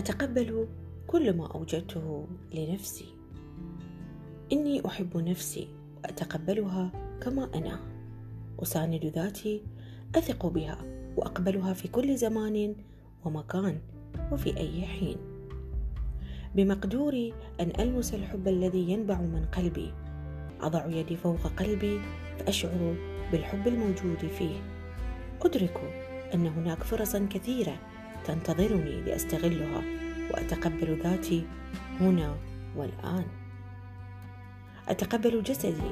أتقبل كل ما أوجدته لنفسي. إني أحب نفسي وأتقبلها كما أنا. أساند ذاتي أثق بها وأقبلها في كل زمان ومكان وفي أي حين. بمقدوري أن ألمس الحب الذي ينبع من قلبي. أضع يدي فوق قلبي فأشعر بالحب الموجود فيه. أدرك أن هناك فرصا كثيرة تنتظرني لأستغلها وأتقبل ذاتي هنا والآن. أتقبل جسدي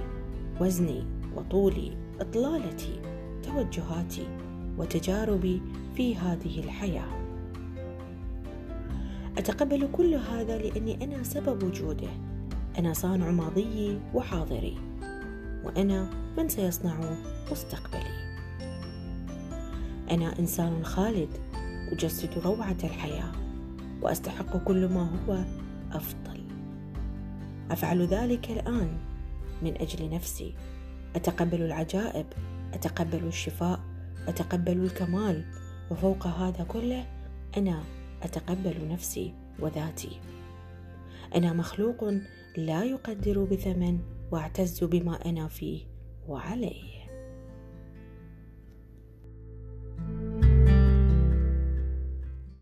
وزني وطولي إطلالتي توجهاتي وتجاربي في هذه الحياة. أتقبل كل هذا لأني أنا سبب وجوده. أنا صانع ماضيي وحاضري وأنا من سيصنع مستقبلي. أنا إنسان خالد أجسد روعة الحياة وأستحق كل ما هو أفضل. أفعل ذلك الآن من أجل نفسي. أتقبل العجائب أتقبل الشفاء أتقبل الكمال وفوق هذا كله أنا أتقبل نفسي وذاتي. أنا مخلوق لا يقدر بثمن واعتز بما أنا فيه وعليه.